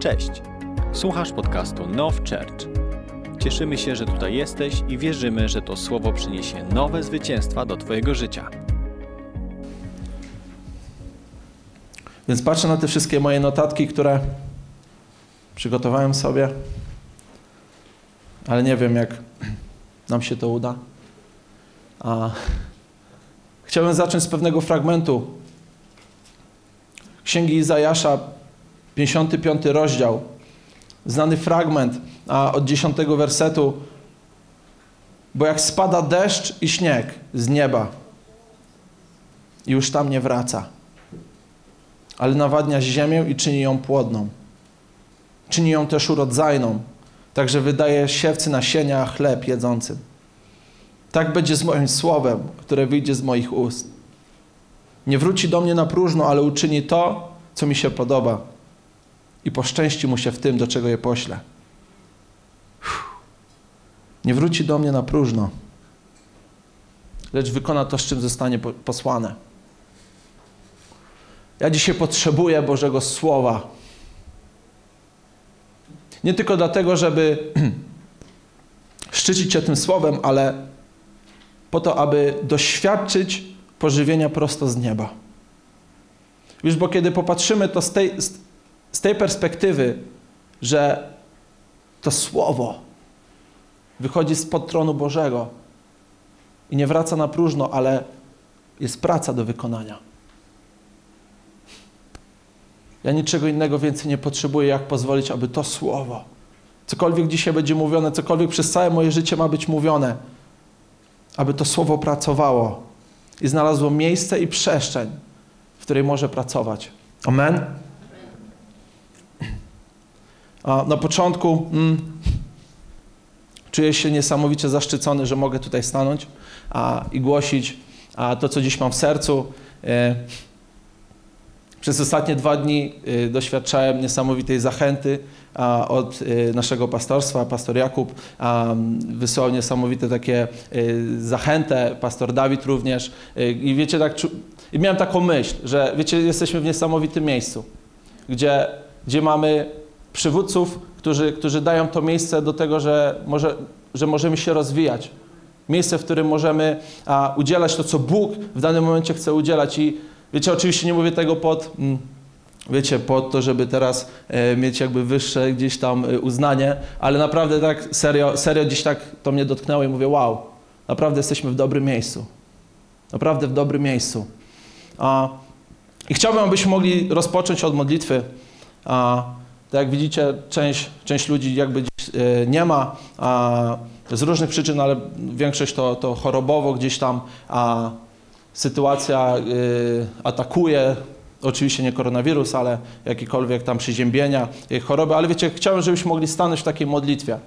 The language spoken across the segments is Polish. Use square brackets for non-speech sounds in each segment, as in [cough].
Cześć! Słuchasz podcastu Now Church. Cieszymy się, że tutaj jesteś i wierzymy, że to słowo przyniesie nowe zwycięstwa do Twojego życia. Więc patrzę na te wszystkie moje notatki, które przygotowałem sobie, ale nie wiem, jak nam się to uda. A chciałbym zacząć z pewnego fragmentu Księgi Izajasza, 55 rozdział, znany fragment a od 10 wersetu. Bo jak spada deszcz i śnieg z nieba już tam nie wraca, ale nawadnia ziemię i czyni ją płodną. Czyni ją też urodzajną, także wydaje siewcy nasienia, chleb jedzącym. Tak będzie z moim słowem, które wyjdzie z moich ust. Nie wróci do mnie na próżno, ale uczyni to, co mi się podoba i poszczęści mu się w tym, do czego je poślę. Nie wróci do mnie na próżno, lecz wykona to, z czym zostanie posłane. Ja dzisiaj potrzebuję Bożego Słowa. Nie tylko dlatego, żeby [clears throat] szczycić się tym Słowem, ale po to, aby doświadczyć pożywienia prosto z nieba. Wiesz, bo kiedy popatrzymy to z tej, tej perspektywy, że to Słowo wychodzi spod tronu Bożego i nie wraca na próżno, ale jest praca do wykonania. Ja niczego innego więcej nie potrzebuję, jak pozwolić, aby to Słowo, cokolwiek dzisiaj będzie mówione, cokolwiek przez całe moje życie ma być mówione, aby to Słowo pracowało i znalazło miejsce i przestrzeń, w której może pracować. Amen? A na początku mm, czuję się niesamowicie zaszczycony, że mogę tutaj stanąć a, i głosić a, to, co dziś mam w sercu. E, przez ostatnie dwa dni e, doświadczałem niesamowitej zachęty a, od e, naszego pastorstwa. Pastor Jakub a, wysłał niesamowite takie e, zachętę, pastor Dawid również. E, I wiecie, tak, i miałem taką myśl, że wiecie, jesteśmy w niesamowitym miejscu, gdzie, gdzie mamy przywódców, którzy, którzy dają to miejsce do tego, że, może, że możemy się rozwijać. Miejsce, w którym możemy a, udzielać to, co Bóg w danym momencie chce udzielać. I wiecie, oczywiście nie mówię tego pod, mm, wiecie, pod to, żeby teraz e, mieć jakby wyższe gdzieś tam e, uznanie, ale naprawdę tak serio, serio dziś tak to mnie dotknęło i mówię, wow, naprawdę jesteśmy w dobrym miejscu. Naprawdę w dobrym miejscu. A, I chciałbym, abyśmy mogli rozpocząć od modlitwy. A, tak jak widzicie, część, część ludzi jakby e, nie ma a, z różnych przyczyn, ale większość to, to chorobowo gdzieś tam a, sytuacja y, atakuje. Oczywiście nie koronawirus, ale jakiekolwiek tam przeziębienia, choroby. Ale wiecie, chciałem, żebyśmy mogli stanąć w takiej modlitwie.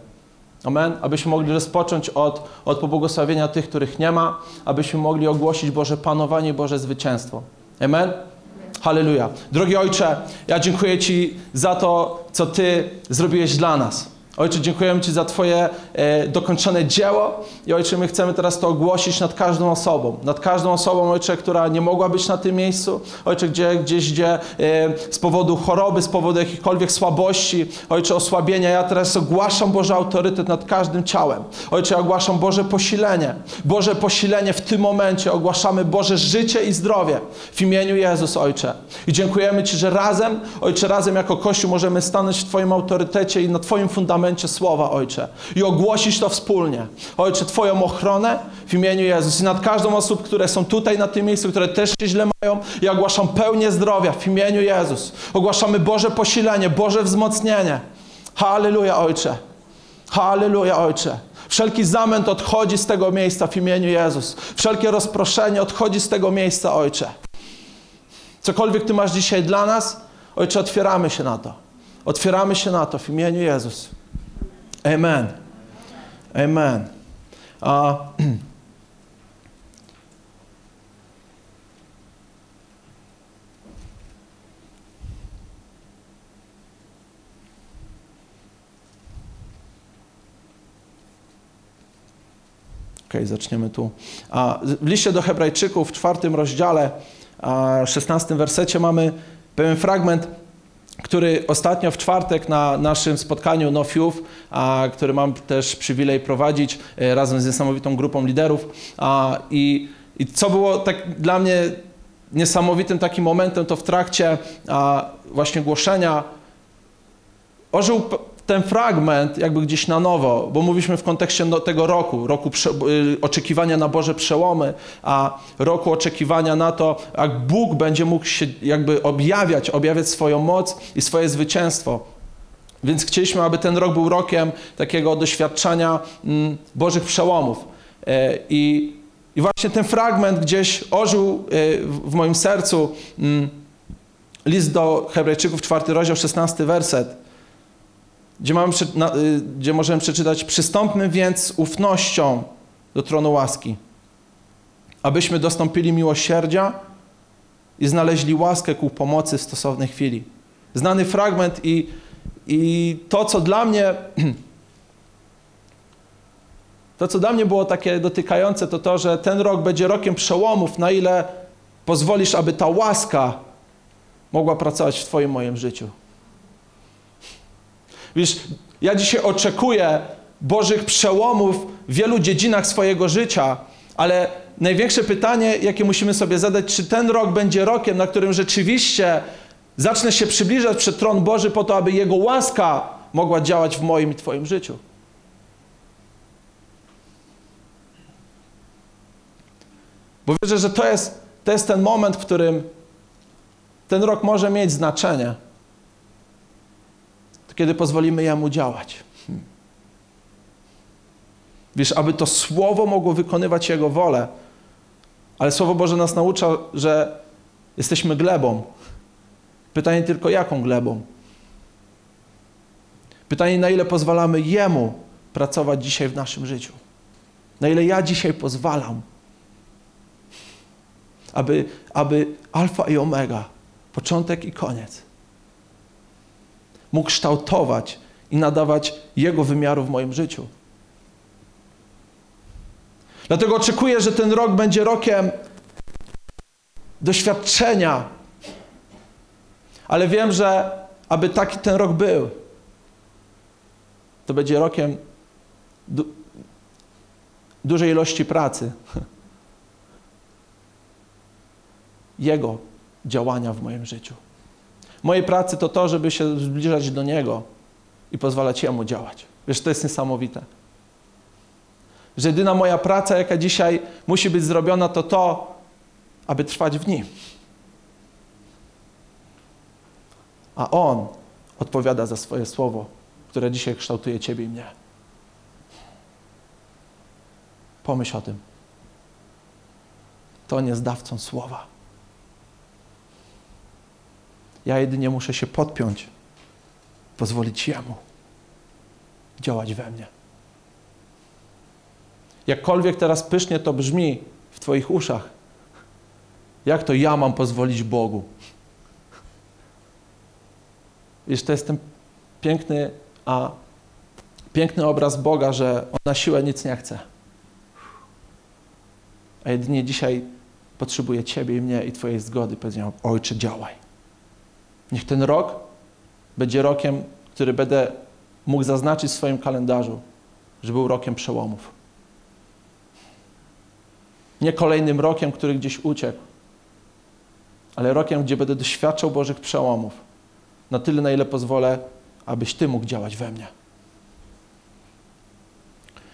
Amen. Abyśmy mogli rozpocząć od, od pobłogosławienia tych, których nie ma, abyśmy mogli ogłosić Boże panowanie, Boże zwycięstwo. Amen. Halleluja. Drogi Ojcze, ja dziękuję Ci za to, co Ty zrobiłeś dla nas. Ojcze, dziękujemy Ci za Twoje e, dokończone dzieło i Ojcze, my chcemy teraz to ogłosić nad każdą osobą. Nad każdą osobą, Ojcze, która nie mogła być na tym miejscu. Ojcze, gdzie, gdzieś, gdzie e, z powodu choroby, z powodu jakichkolwiek słabości, Ojcze, osłabienia, ja teraz ogłaszam Boże autorytet nad każdym ciałem. Ojcze, ogłaszam Boże posilenie. Boże posilenie w tym momencie. Ogłaszamy Boże życie i zdrowie w imieniu Jezus, Ojcze. I dziękujemy Ci, że razem, Ojcze, razem jako Kościół możemy stanąć w Twoim autorytecie i na Twoim fundamencie słowa, Ojcze, i ogłosić to wspólnie. Ojcze, Twoją ochronę w imieniu Jezus i nad każdą osób, które są tutaj na tym miejscu, które też się źle mają, ja ogłaszam pełnię zdrowia w imieniu Jezus. Ogłaszamy Boże posilenie, Boże wzmocnienie. Halleluja, Ojcze. Halleluja, Ojcze. Wszelki zamęt odchodzi z tego miejsca w imieniu Jezus. Wszelkie rozproszenie odchodzi z tego miejsca, Ojcze. Cokolwiek Ty masz dzisiaj dla nas, Ojcze, otwieramy się na to. Otwieramy się na to w imieniu Jezus. Amen. Amen. [clears throat] A, okay, zaczniemy tu. A, w liście do Hebrajczyków w czwartym rozdziale, a, szesnastym wersecie mamy pewien fragment, który ostatnio w czwartek na naszym spotkaniu No a, który mam też przywilej prowadzić e, razem z niesamowitą grupą liderów. A, i, I co było tak dla mnie niesamowitym takim momentem, to w trakcie a, właśnie głoszenia ożył ten fragment jakby gdzieś na nowo, bo mówiliśmy w kontekście no, tego roku, roku prze, y, oczekiwania na Boże przełomy, a roku oczekiwania na to, jak Bóg będzie mógł się jakby objawiać, objawiać swoją moc i swoje zwycięstwo. Więc chcieliśmy, aby ten rok był rokiem takiego doświadczania mm, Bożych przełomów. E, I, I właśnie ten fragment gdzieś ożył e, w w moim sercu. Mm, List do Hebrajczyków, czwarty rozdział, szesnasty werset gdzie, mamy, gdzie możemy przeczytać: Przystąpmy więc z ufnością do tronu łaski, abyśmy dostąpili miłosierdzia i znaleźli łaskę ku pomocy w stosownej chwili. Znany fragment i, i to, co dla mnie. [clears throat] To, co dla mnie było takie dotykające, to to, że ten rok będzie rokiem przełomów, na ile pozwolisz, aby ta łaska mogła pracować w Twoim moim życiu. Wiesz, ja dzisiaj oczekuję Bożych przełomów w wielu dziedzinach swojego życia, ale największe pytanie, jakie musimy sobie zadać, czy ten rok będzie rokiem, na którym rzeczywiście zacznę się przybliżać przed tron Boży po to, aby Jego łaska mogła działać w moim i Twoim życiu. Bo wierzę, że to jest, to jest ten moment, w którym ten rok może mieć znaczenie kiedy pozwolimy Jemu działać. Wiesz, aby to Słowo mogło wykonywać Jego wolę, ale Słowo Boże nas naucza, że jesteśmy glebą. Pytanie tylko, jaką glebą? Pytanie, na ile pozwalamy Jemu pracować dzisiaj w naszym życiu? Na ile ja dzisiaj pozwalam, aby, aby alfa i omega, początek i koniec, mógł kształtować i nadawać Jego wymiaru w moim życiu. Dlatego oczekuję, że ten rok będzie rokiem doświadczenia. Ale wiem, że aby taki ten rok był, to będzie rokiem du dużej ilości pracy. [laughs] Jego działania w moim życiu. Mojej pracy to to, żeby się zbliżać do Niego i pozwalać Jemu działać. Wiesz, to jest niesamowite. Że jedyna moja praca, jaka dzisiaj musi być zrobiona, to to, aby trwać w Nim. A On odpowiada za swoje słowo, które dzisiaj kształtuje Ciebie i mnie. Pomyśl o tym. To nie jest dawcą słowa. Ja jedynie muszę się podpiąć, pozwolić Jemu działać we mnie. Jakkolwiek teraz pysznie to brzmi w Twoich uszach, jak to ja mam pozwolić Bogu? Wiesz, to jest ten piękny, a piękny obraz Boga, że On na siłę nic nie chce. A jedynie dzisiaj potrzebuje Ciebie i mnie i Twojej zgody. Powiedział, Ojcze, działaj. Niech ten rok będzie rokiem, który będę mógł zaznaczyć w swoim kalendarzu, że był rokiem przełomów. Nie kolejnym rokiem, który gdzieś uciekł, ale rokiem, gdzie będę doświadczał Bożych przełomów. Na tyle, na ile pozwolę, abyś Ty mógł działać we mnie.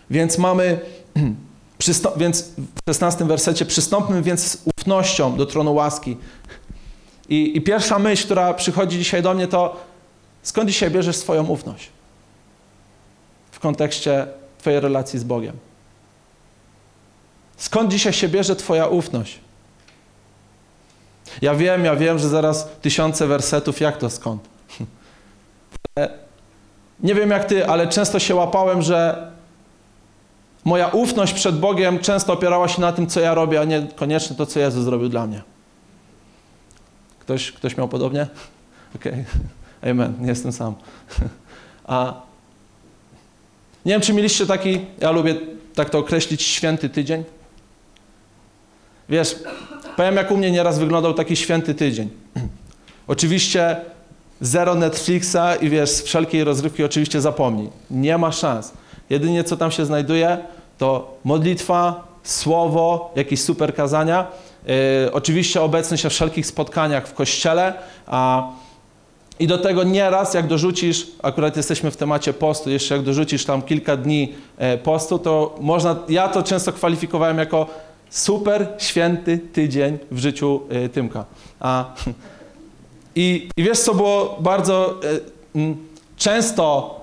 Więc mamy, [clears throat] więc w 16 wersecie, przystąpmy więc z ufnością do tronu łaski. I, I, pierwsza myśl, która przychodzi dzisiaj do mnie, to skąd dzisiaj bierzesz swoją ufność? W kontekście Twojej relacji z Bogiem. Skąd dzisiaj się bierze Twoja ufność? Ja wiem, ja wiem, że zaraz tysiące wersetów, jak to skąd? [laughs] Nie wiem jak Ty, ale często się łapałem, że moja ufność przed Bogiem często opierała się na tym, co ja robię, a nie koniecznie to, co Jezus zrobił dla mnie. Ktoś, ktoś miał podobnie? Okej. Okay. Amen. Nie jestem sam. A nie wiem, czy mieliście taki, ja lubię tak to określić, święty tydzień. Wiesz, powiem jak u mnie nieraz wyglądał taki święty tydzień. Oczywiście zero Netflixa i wiesz, wszelkiej rozrywki oczywiście zapomnij. Nie ma szans. Jedynie co tam się znajduje, to modlitwa, słowo, jakieś super kazania. Yy, oczywiście obecność we wszelkich spotkaniach w kościele. A, I do tego nieraz, jak dorzucisz, akurat jesteśmy w temacie postu, jeszcze jak dorzucisz tam kilka dni e, postu, to można, ja to często kwalifikowałem jako super święty tydzień w życiu e, Tymka. A, [laughs] i, I wiesz, co było bardzo e, często,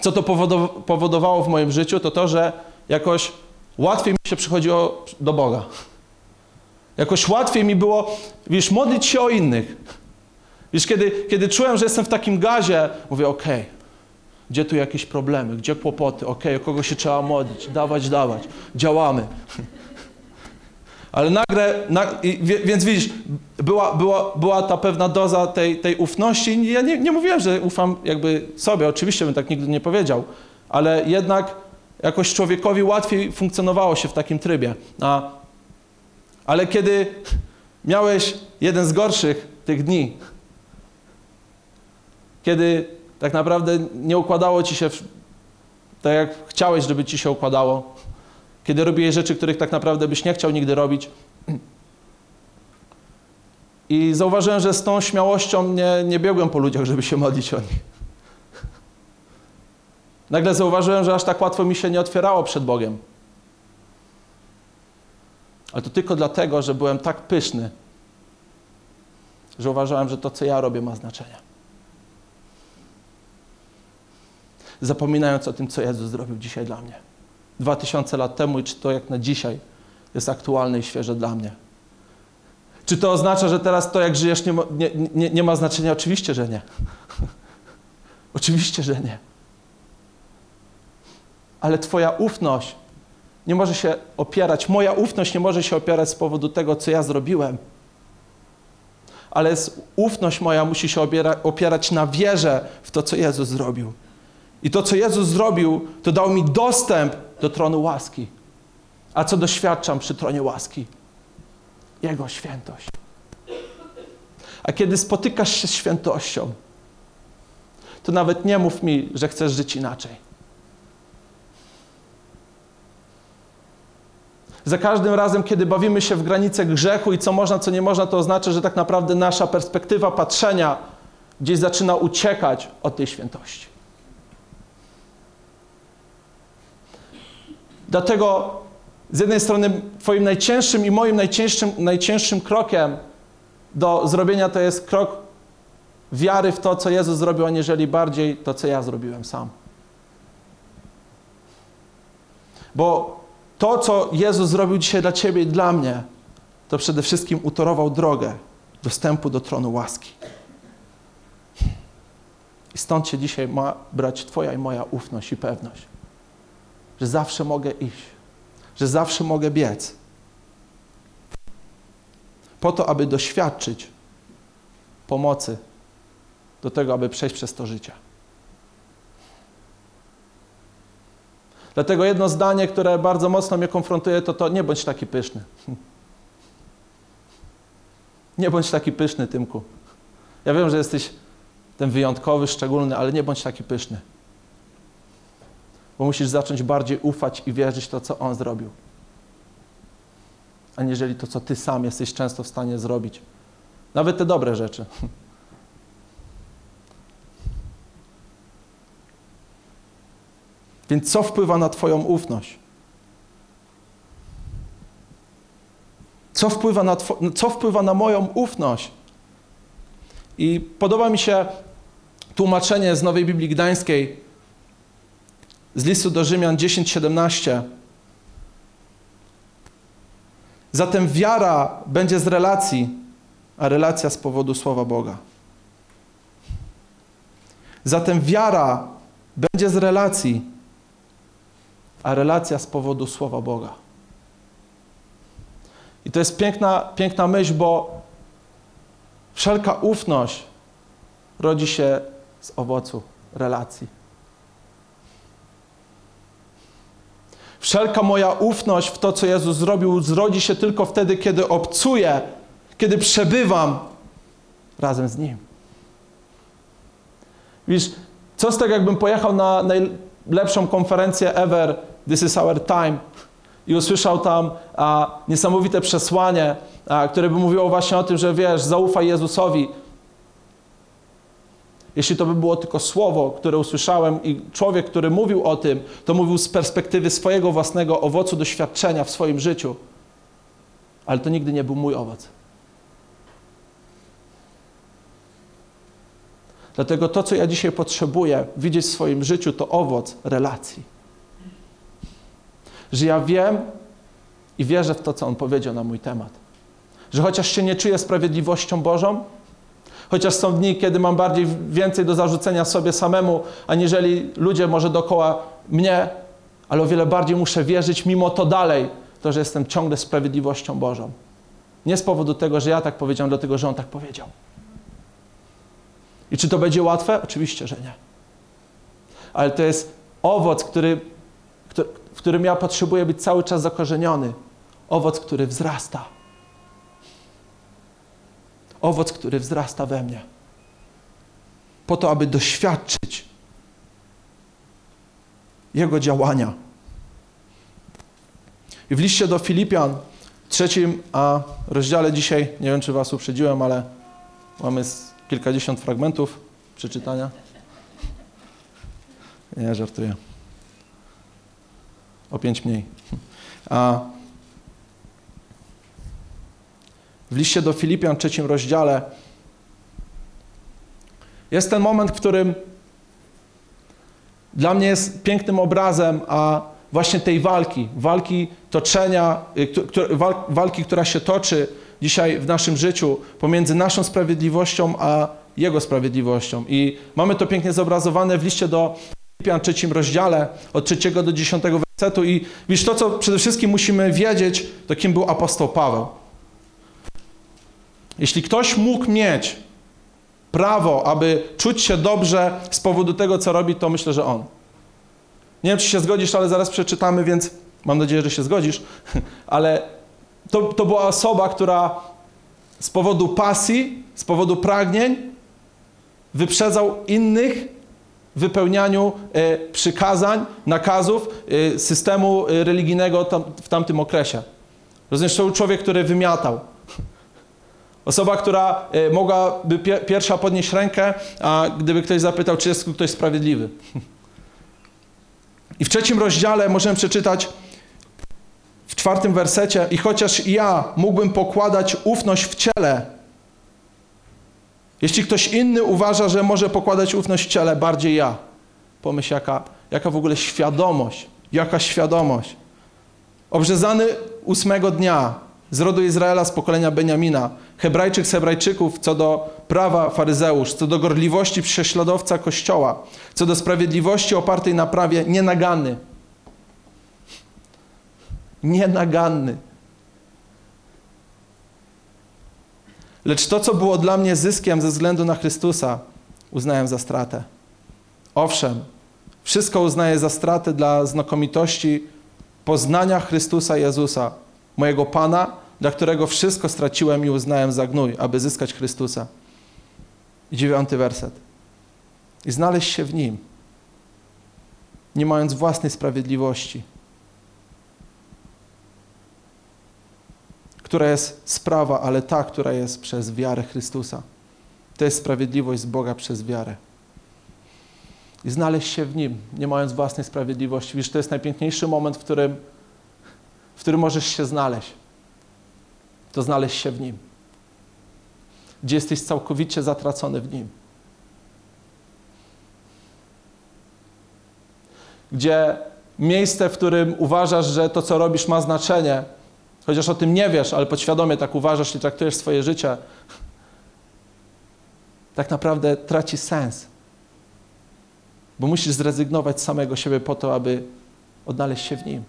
co to powodow- powodowało w moim życiu, to to, że jakoś łatwiej mi się przychodziło do Boga. Jakoś łatwiej mi było, wiesz, modlić się o innych. Wiesz, kiedy, kiedy czułem, że jestem w takim gazie, mówię, okej, gdzie tu jakieś problemy, gdzie kłopoty, okej, o kogo się trzeba modlić, dawać, dawać, działamy. [laughs] Ale nagle, na, więc widzisz, była, była, była ta pewna doza tej, tej ufności. Ja nie, nie mówiłem, że ufam jakby sobie, oczywiście bym tak nigdy nie powiedział, ale jednak jakoś człowiekowi łatwiej funkcjonowało się w takim trybie. A, ale kiedy miałeś jeden z gorszych tych dni, kiedy tak naprawdę nie układało ci się tak, jak chciałeś, żeby ci się układało, kiedy robiłeś rzeczy, których tak naprawdę byś nie chciał nigdy robić. I zauważyłem, że z tą śmiałością nie, nie biegłem po ludziach, żeby się modlić o nich. Nagle zauważyłem, że aż tak łatwo mi się nie otwierało przed Bogiem. Ale to tylko dlatego, że byłem tak pyszny, że uważałem, że to, co ja robię, ma znaczenie. Zapominając o tym, co Jezus zrobił dzisiaj dla mnie. Dwa tysiące lat temu i czy to jak na dzisiaj jest aktualne i świeże dla mnie. Czy to oznacza, że teraz to, jak żyjesz, nie ma, nie, nie, nie ma znaczenia? Oczywiście, że nie. [laughs] Oczywiście, że nie. Ale Twoja ufność nie może się opierać, moja ufność nie może się opierać z powodu tego, co ja zrobiłem. Ale ufność moja musi się opiera, opierać na wierze w to, co Jezus zrobił. I to, co Jezus zrobił, to dał mi dostęp do tronu łaski. A co doświadczam przy tronie łaski? Jego świętość. A kiedy spotykasz się z świętością, to nawet nie mów mi, że chcesz żyć inaczej. Za każdym razem, kiedy bawimy się w granice grzechu i co można, co nie można, to oznacza, że tak naprawdę nasza perspektywa patrzenia gdzieś zaczyna uciekać od tej świętości. Dlatego z jednej strony Twoim najcięższym i moim najcięższym, najcięższym krokiem do zrobienia to jest krok wiary w to, co Jezus zrobił, aniżeli bardziej to, co ja zrobiłem sam. Bo to, co Jezus zrobił dzisiaj dla Ciebie i dla mnie, to przede wszystkim utorował drogę dostępu do tronu łaski. I stąd się dzisiaj ma brać Twoja i moja ufność i pewność, że zawsze mogę iść, że zawsze mogę biec. Po to, aby doświadczyć pomocy do tego, aby przejść przez to życie. Dlatego jedno zdanie, które bardzo mocno mnie konfrontuje, to to nie bądź taki pyszny. [laughs] Nie bądź taki pyszny, Tymku. Ja wiem, że jesteś ten wyjątkowy, szczególny, ale nie bądź taki pyszny. Bo musisz zacząć bardziej ufać i wierzyć w to, co On zrobił. Aniżeli to, co Ty sam jesteś często w stanie zrobić. Nawet te dobre rzeczy. [laughs] Więc co wpływa na Twoją ufność? Co wpływa na, two, co wpływa na moją ufność? I podoba mi się tłumaczenie z Nowej Biblii Gdańskiej z listu do Rzymian 10:17. Zatem wiara będzie z relacji, a relacja z powodu słowa Boga. Zatem wiara będzie z relacji, a relacja z powodu słowa Boga. I to jest piękna, piękna myśl, bo wszelka ufność rodzi się z owocu relacji. Wszelka moja ufność w to, co Jezus zrobił, zrodzi się tylko wtedy, kiedy obcuję, kiedy przebywam razem z Nim. Widzisz, co z tego, jakbym pojechał na najlepszą konferencję ever, This is our time, i usłyszał tam a, niesamowite przesłanie, a, które by mówiło właśnie o tym, że wiesz, zaufaj Jezusowi. Jeśli to by było tylko słowo, które usłyszałem i człowiek, który mówił o tym, to mówił z perspektywy swojego własnego owocu doświadczenia w swoim życiu. Ale to nigdy nie był mój owoc. Dlatego to, co ja dzisiaj potrzebuję widzieć w swoim życiu, to owoc relacji. Że ja wiem i wierzę w to, co On powiedział na mój temat. Że chociaż się nie czuję sprawiedliwością Bożą, chociaż są dni, kiedy mam bardziej więcej do zarzucenia sobie samemu, aniżeli ludzie może dookoła mnie, ale o wiele bardziej muszę wierzyć mimo to dalej, to, że jestem ciągle sprawiedliwością Bożą. Nie z powodu tego, że ja tak powiedziałem, dlatego, że On tak powiedział. I czy to będzie łatwe? Oczywiście, że nie. Ale to jest owoc, który, w którym ja potrzebuję być cały czas zakorzeniony. Owoc, który wzrasta. Owoc, który wzrasta we mnie. Po to, aby doświadczyć Jego działania. I w liście do Filipian, trzecim a rozdziale dzisiaj, nie wiem czy Was uprzedziłem, ale mamy kilkadziesiąt fragmentów przeczytania. Nie, żartuję. O pięć mniej. A w liście do Filipian, trzecim rozdziale, jest ten moment, w którym dla mnie jest pięknym obrazem, a właśnie tej walki, walki toczenia, y, walki, która się toczy dzisiaj w naszym życiu pomiędzy naszą sprawiedliwością a Jego sprawiedliwością. I mamy to pięknie zobrazowane w liście do Filipian trzecim rozdziale, od trzeciego do dziesiątego I wiesz, to co przede wszystkim musimy wiedzieć, to kim był apostoł Paweł. Jeśli ktoś mógł mieć prawo, aby czuć się dobrze z powodu tego, co robi, to myślę, że on. Nie wiem, czy się zgodzisz, ale zaraz przeczytamy, więc mam nadzieję, że się zgodzisz. Ale to, to była osoba, która z powodu pasji, z powodu pragnień wyprzedzał innych wypełnianiu e, przykazań, nakazów e, systemu e, religijnego w tamtym okresie. Rozumiesz, to był człowiek, który wymiatał. Osoba, która mogłaby pierwsza podnieść rękę, a gdyby ktoś zapytał, czy jest ktoś sprawiedliwy. I w trzecim rozdziale możemy przeczytać w czwartym wersecie i chociaż ja mógłbym pokładać ufność w ciele, jeśli ktoś inny uważa, że może pokładać ufność w ciele, bardziej ja. Pomyśl, jaka, jaka w ogóle świadomość, jaka świadomość. Obrzezany ósmego dnia z rodu Izraela, z pokolenia Beniamina, Hebrajczyk z Hebrajczyków, co do prawa faryzeusz, co do gorliwości prześladowca Kościoła, co do sprawiedliwości opartej na prawie nienaganny. Nienaganny. Lecz to, co było dla mnie zyskiem ze względu na Chrystusa, uznałem za stratę. Owszem, wszystko uznaję za stratę dla znakomitości poznania Chrystusa Jezusa, mojego Pana, dla którego wszystko straciłem i uznałem za gnój, aby zyskać Chrystusa. I dziewiąty werset. I znaleźć się w Nim, nie mając własnej sprawiedliwości, która jest sprawa, ale ta, która jest przez wiarę Chrystusa. To jest sprawiedliwość z Boga przez wiarę. I znaleźć się w Nim, nie mając własnej sprawiedliwości. Wiesz, to jest najpiękniejszy moment, w którym, w którym możesz się znaleźć. To znaleźć się w Nim. Gdzie jesteś całkowicie zatracony w Nim. Gdzie miejsce, w którym uważasz, że to, co robisz, ma znaczenie, Chociaż o tym nie wiesz, ale podświadomie tak uważasz i traktujesz swoje życie, tak naprawdę traci sens. Bo musisz zrezygnować z samego siebie po to, aby odnaleźć się w nim.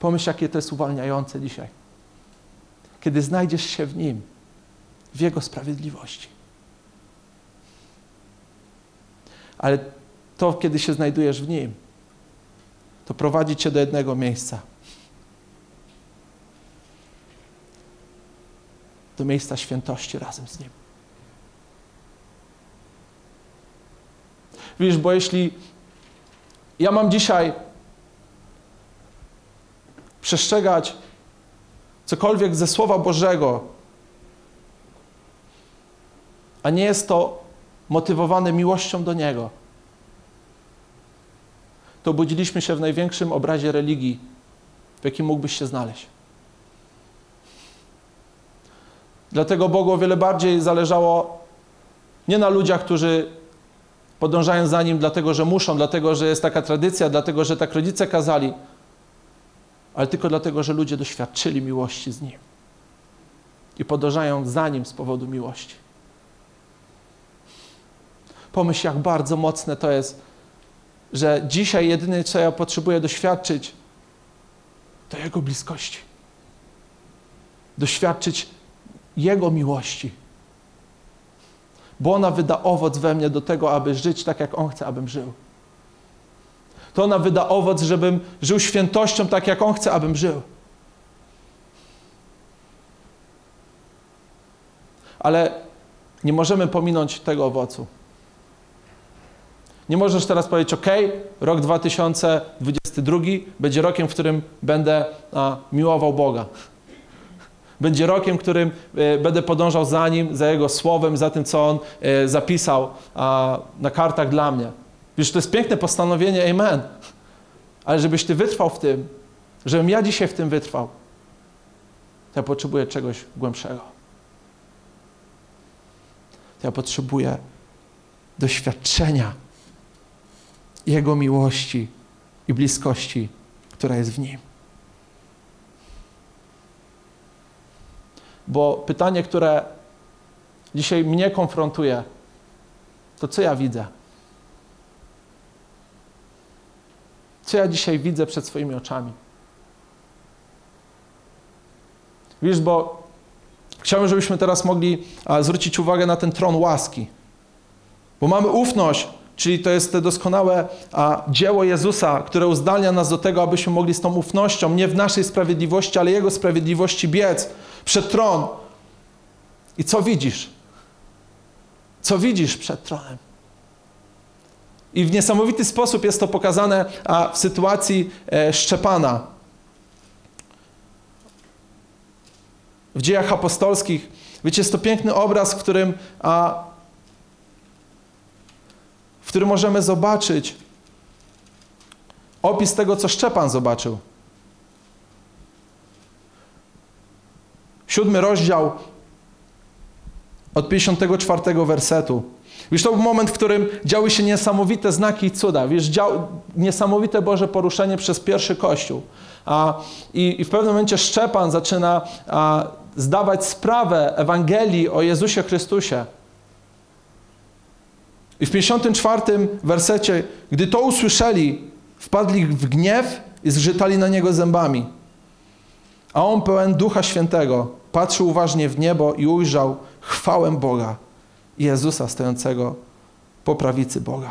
Pomyśl, jakie to jest uwalniające dzisiaj. Kiedy znajdziesz się w nim, w Jego sprawiedliwości. Ale to, kiedy się znajdujesz w nim, to prowadzi cię do jednego miejsca – do miejsca świętości razem z Nim. Wiesz, bo jeśli ja mam dzisiaj przestrzegać cokolwiek ze Słowa Bożego, a nie jest to motywowane miłością do Niego, to budziliśmy się w największym obrazie religii, w jakim mógłbyś się znaleźć. Dlatego Bogu o wiele bardziej zależało nie na ludziach, którzy podążają za Nim dlatego, że muszą, dlatego, że jest taka tradycja, dlatego, że tak rodzice kazali, ale tylko dlatego, że ludzie doświadczyli miłości z Nim i podążają za Nim z powodu miłości. Pomyśl, jak bardzo mocne to jest, że dzisiaj jedyne, co ja potrzebuję doświadczyć, to Jego bliskości. Doświadczyć Jego miłości. Bo ona wyda owoc we mnie do tego, aby żyć tak, jak On chce, abym żył. To ona wyda owoc, żebym żył świętością tak, jak On chce, abym żył. Ale nie możemy pominąć tego owocu. Nie możesz teraz powiedzieć, OK, rok 2022 będzie rokiem, w którym będę a, miłował Boga. Będzie rokiem, którym e, będę podążał za Nim, za Jego Słowem, za tym, co On e, zapisał na kartach dla mnie. Wiesz, to jest piękne postanowienie, amen. Ale żebyś Ty wytrwał w tym, żebym ja dzisiaj w tym wytrwał, to ja potrzebuję czegoś głębszego. To ja potrzebuję doświadczenia jego miłości i bliskości, która jest w Nim. Bo pytanie, które dzisiaj mnie konfrontuje, to co ja widzę? Co ja dzisiaj widzę przed swoimi oczami? Wiesz, bo chciałbym, żebyśmy teraz mogli zwrócić uwagę na ten tron łaski. Bo mamy ufność, Czyli to jest to doskonałe dzieło Jezusa, które uzdalnia nas do tego, abyśmy mogli z tą ufnością, nie w naszej sprawiedliwości, ale Jego sprawiedliwości biec przed tron. I co widzisz? Co widzisz przed tronem? I w niesamowity sposób jest to pokazane a, w sytuacji e, Szczepana. W dziejach apostolskich, wiecie, jest to piękny obraz, w którym a, w którym możemy zobaczyć opis tego, co Szczepan zobaczył. Siódmy rozdział od 54 wersetu. Wiesz, to był moment, w którym działy się niesamowite znaki i cuda. Wiesz, dział, niesamowite Boże poruszenie przez pierwszy Kościół. A, i, I w pewnym momencie Szczepan zaczyna a, zdawać sprawę Ewangelii o Jezusie Chrystusie. I w 54 wersecie, gdy to usłyszeli, wpadli w gniew i zgrzytali na niego zębami. A on pełen Ducha Świętego patrzył uważnie w niebo i ujrzał chwałę Boga Jezusa stojącego po prawicy Boga.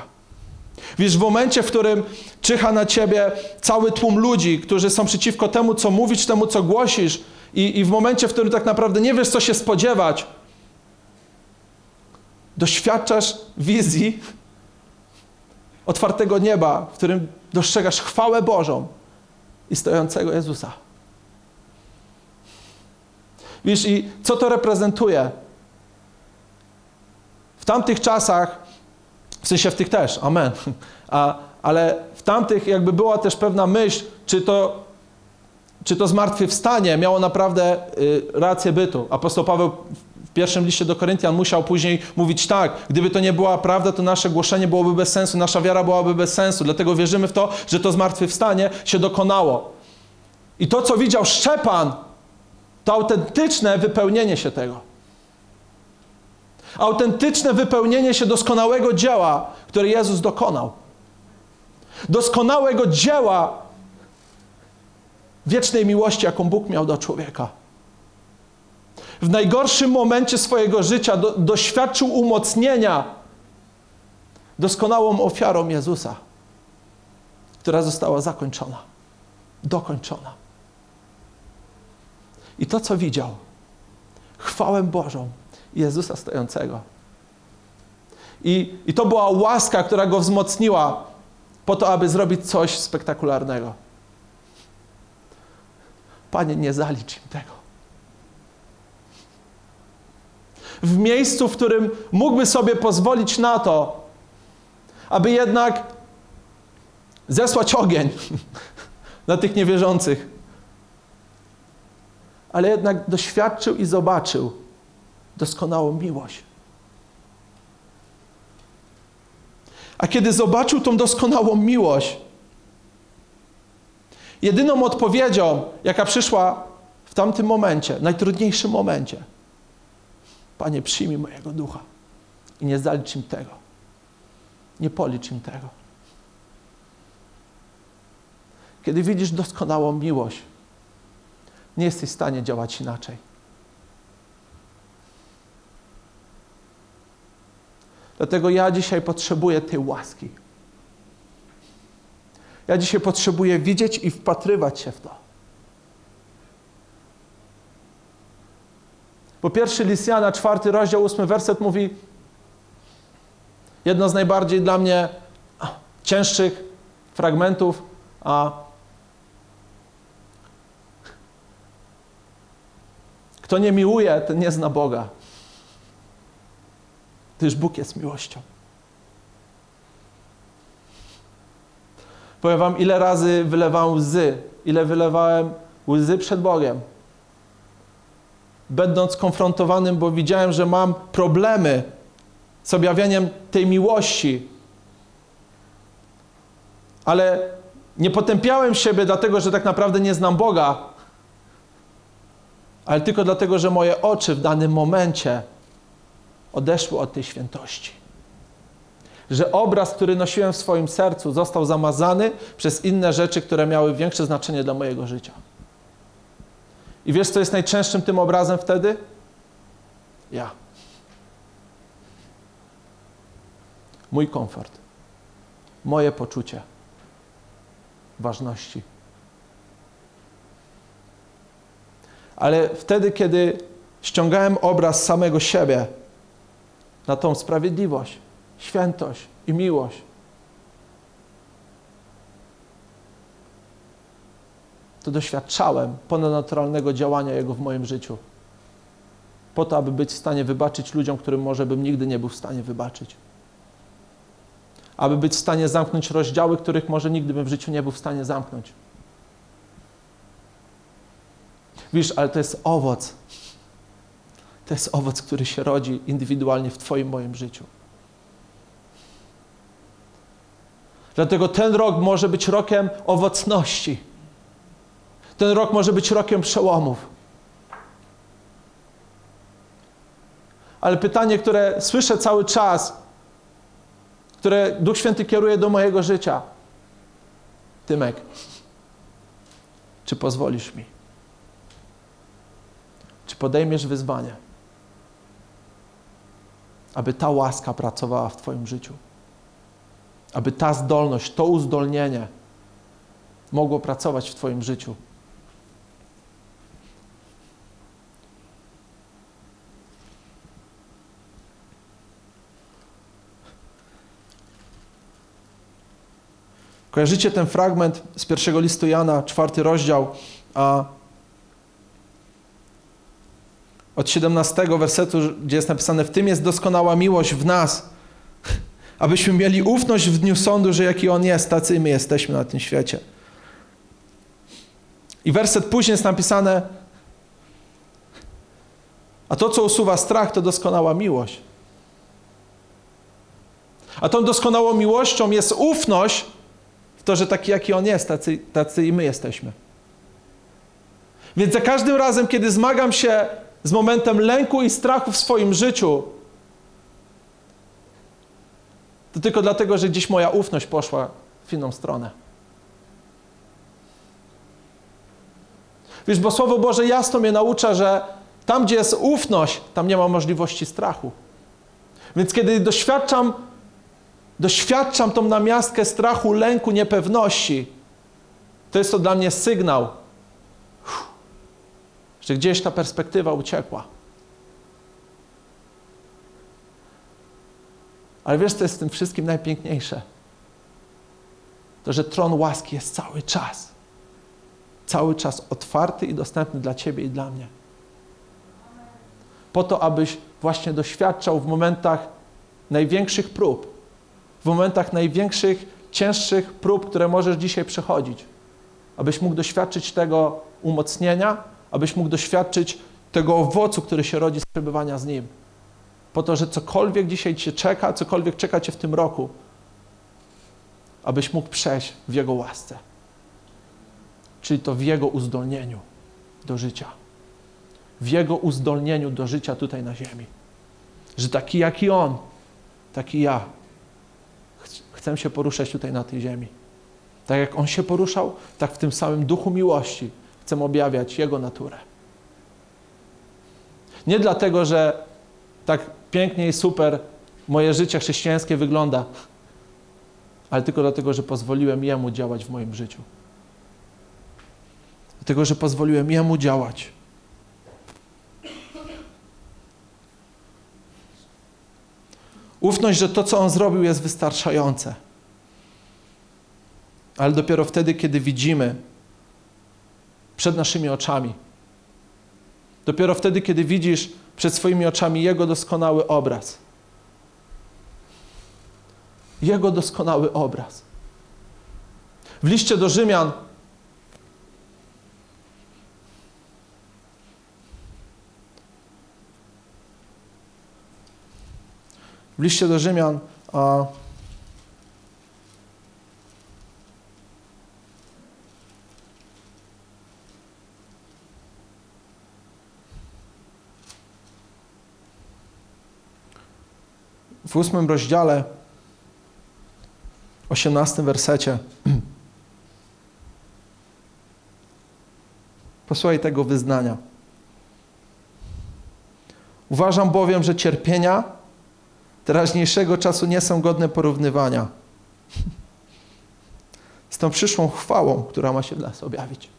Wiesz, w momencie, w którym czyha na ciebie cały tłum ludzi, którzy są przeciwko temu, co mówisz, temu, co głosisz, i, i w momencie, w którym tak naprawdę nie wiesz, co się spodziewać, doświadczasz wizji otwartego nieba, w którym dostrzegasz chwałę Bożą i stojącego Jezusa. Wiesz, i co to reprezentuje? W tamtych czasach, w sensie w tych też, amen, [laughs] A, ale w tamtych jakby była też pewna myśl, czy to, czy to zmartwychwstanie miało naprawdę y, rację bytu. Apostoł Paweł w pierwszym liście do Koryntian musiał później mówić tak, gdyby to nie była prawda, to nasze głoszenie byłoby bez sensu, nasza wiara byłaby bez sensu. Dlatego wierzymy w to, że to zmartwychwstanie się dokonało. I to, co widział Szczepan, to autentyczne wypełnienie się tego. Autentyczne wypełnienie się doskonałego dzieła, które Jezus dokonał. Doskonałego dzieła wiecznej miłości, jaką Bóg miał do człowieka w najgorszym momencie swojego życia do, doświadczył umocnienia doskonałą ofiarą Jezusa, która została zakończona, dokończona. I to, co widział, chwałę Bożą Jezusa stojącego. I, I to była łaska, która go wzmocniła po to, aby zrobić coś spektakularnego. Panie, nie zalicz im tego. W miejscu, w którym mógłby sobie pozwolić na to, aby jednak zesłać ogień [laughs] na tych niewierzących. Ale jednak doświadczył i zobaczył doskonałą miłość. A kiedy zobaczył tą doskonałą miłość, jedyną odpowiedzią, jaka przyszła w tamtym momencie, najtrudniejszym momencie, Panie, przyjmij mojego ducha i nie zalicz im tego. Nie policz im tego. Kiedy widzisz doskonałą miłość, nie jesteś w stanie działać inaczej. Dlatego ja dzisiaj potrzebuję tej łaski. Ja dzisiaj potrzebuję widzieć i wpatrywać się w to. Po pierwszy list czwarty rozdział, ósmy werset mówi jedno z najbardziej dla mnie cięższych fragmentów, a kto nie miłuje, ten nie zna Boga. Gdyż Bóg jest miłością. Powiem wam, ile razy wylewałem łzy, ile wylewałem łzy przed Bogiem. Będąc konfrontowanym, bo widziałem, że mam problemy z objawieniem tej miłości. Ale nie potępiałem siebie dlatego, że tak naprawdę nie znam Boga, ale tylko dlatego, że moje oczy w danym momencie odeszły od tej świętości. Że obraz, który nosiłem w swoim sercu, został zamazany przez inne rzeczy, które miały większe znaczenie dla mojego życia. I wiesz, co jest najczęstszym tym obrazem wtedy? Ja. Mój komfort, moje poczucie ważności. Ale wtedy, kiedy ściągałem obraz samego siebie na tą sprawiedliwość, świętość i miłość, to doświadczałem ponadnaturalnego działania Jego w moim życiu. Po to, aby być w stanie wybaczyć ludziom, którym może bym nigdy nie był w stanie wybaczyć. Aby być w stanie zamknąć rozdziały, których może nigdy bym w życiu nie był w stanie zamknąć. Wiesz, ale to jest owoc. To jest owoc, który się rodzi indywidualnie w Twoim, moim życiu. Dlatego ten rok może być rokiem owocności. Ten rok może być rokiem przełomów. Ale pytanie, które słyszę cały czas, które Duch Święty kieruje do mojego życia. Tymek, czy pozwolisz mi? Czy podejmiesz wyzwanie, aby ta łaska pracowała w Twoim życiu? Aby ta zdolność, to uzdolnienie mogło pracować w Twoim życiu? Kojarzycie ten fragment z pierwszego listu Jana, czwarty rozdział, a od 17 wersetu, gdzie jest napisane: W tym jest doskonała miłość w nas, abyśmy mieli ufność w dniu sądu, że jaki On jest, tacy my jesteśmy na tym świecie. I werset później jest napisane: A to, co usuwa strach, to doskonała miłość. A tą doskonałą miłością jest ufność, w to, że taki jaki On jest, tacy, tacy i my jesteśmy. Więc za każdym razem, kiedy zmagam się z momentem lęku i strachu w swoim życiu, to tylko dlatego, że gdzieś moja ufność poszła w inną stronę. Wiesz, bo Słowo Boże jasno mnie naucza, że tam, gdzie jest ufność, tam nie ma możliwości strachu. Więc kiedy doświadczam doświadczam tą namiastkę strachu, lęku, niepewności, to jest to dla mnie sygnał, że gdzieś ta perspektywa uciekła. Ale wiesz, co jest w tym wszystkim najpiękniejsze? To, że tron łaski jest cały czas. Cały czas otwarty i dostępny dla Ciebie i dla mnie. Po to, abyś właśnie doświadczał w momentach największych prób, w momentach największych, cięższych prób, które możesz dzisiaj przechodzić, abyś mógł doświadczyć tego umocnienia, abyś mógł doświadczyć tego owocu, który się rodzi z przebywania z Nim. Po to, że cokolwiek dzisiaj Cię czeka, cokolwiek czeka Cię w tym roku, abyś mógł przejść w Jego łasce. Czyli to w Jego uzdolnieniu do życia. W Jego uzdolnieniu do życia tutaj na ziemi. Że taki jak i On, taki ja, chcę się poruszać tutaj na tej ziemi. Tak jak On się poruszał, tak w tym samym duchu miłości chcę objawiać Jego naturę. Nie dlatego, że tak pięknie i super moje życie chrześcijańskie wygląda, ale tylko dlatego, że pozwoliłem Jemu działać w moim życiu. Dlatego, że pozwoliłem Jemu działać. Ufność, że to, co On zrobił, jest wystarczające. Ale dopiero wtedy, kiedy widzimy przed naszymi oczami, dopiero wtedy, kiedy widzisz przed swoimi oczami Jego doskonały obraz. Jego doskonały obraz. W liście do Rzymian w liście do Rzymian a, w ósmym rozdziale, osiemnastym wersecie. [clears throat] Posłuchaj tego wyznania. Uważam bowiem, że cierpienia teraźniejszego czasu nie są godne porównywania z tą przyszłą chwałą, która ma się w nas objawić.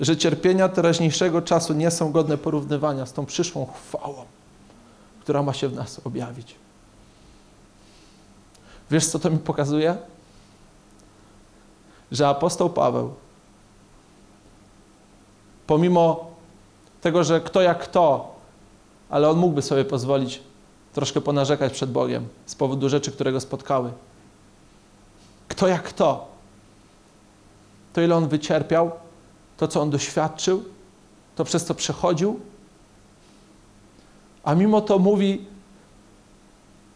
Że cierpienia teraźniejszego czasu nie są godne porównywania z tą przyszłą chwałą, która ma się w nas objawić. Wiesz, co to mi pokazuje? Że apostoł Paweł, pomimo tego, że kto jak kto, ale on mógłby sobie pozwolić troszkę ponarzekać przed Bogiem z powodu rzeczy, które go spotkały. Kto jak kto, to ile on wycierpiał, to, co on doświadczył, to przez co przechodził, a mimo to mówi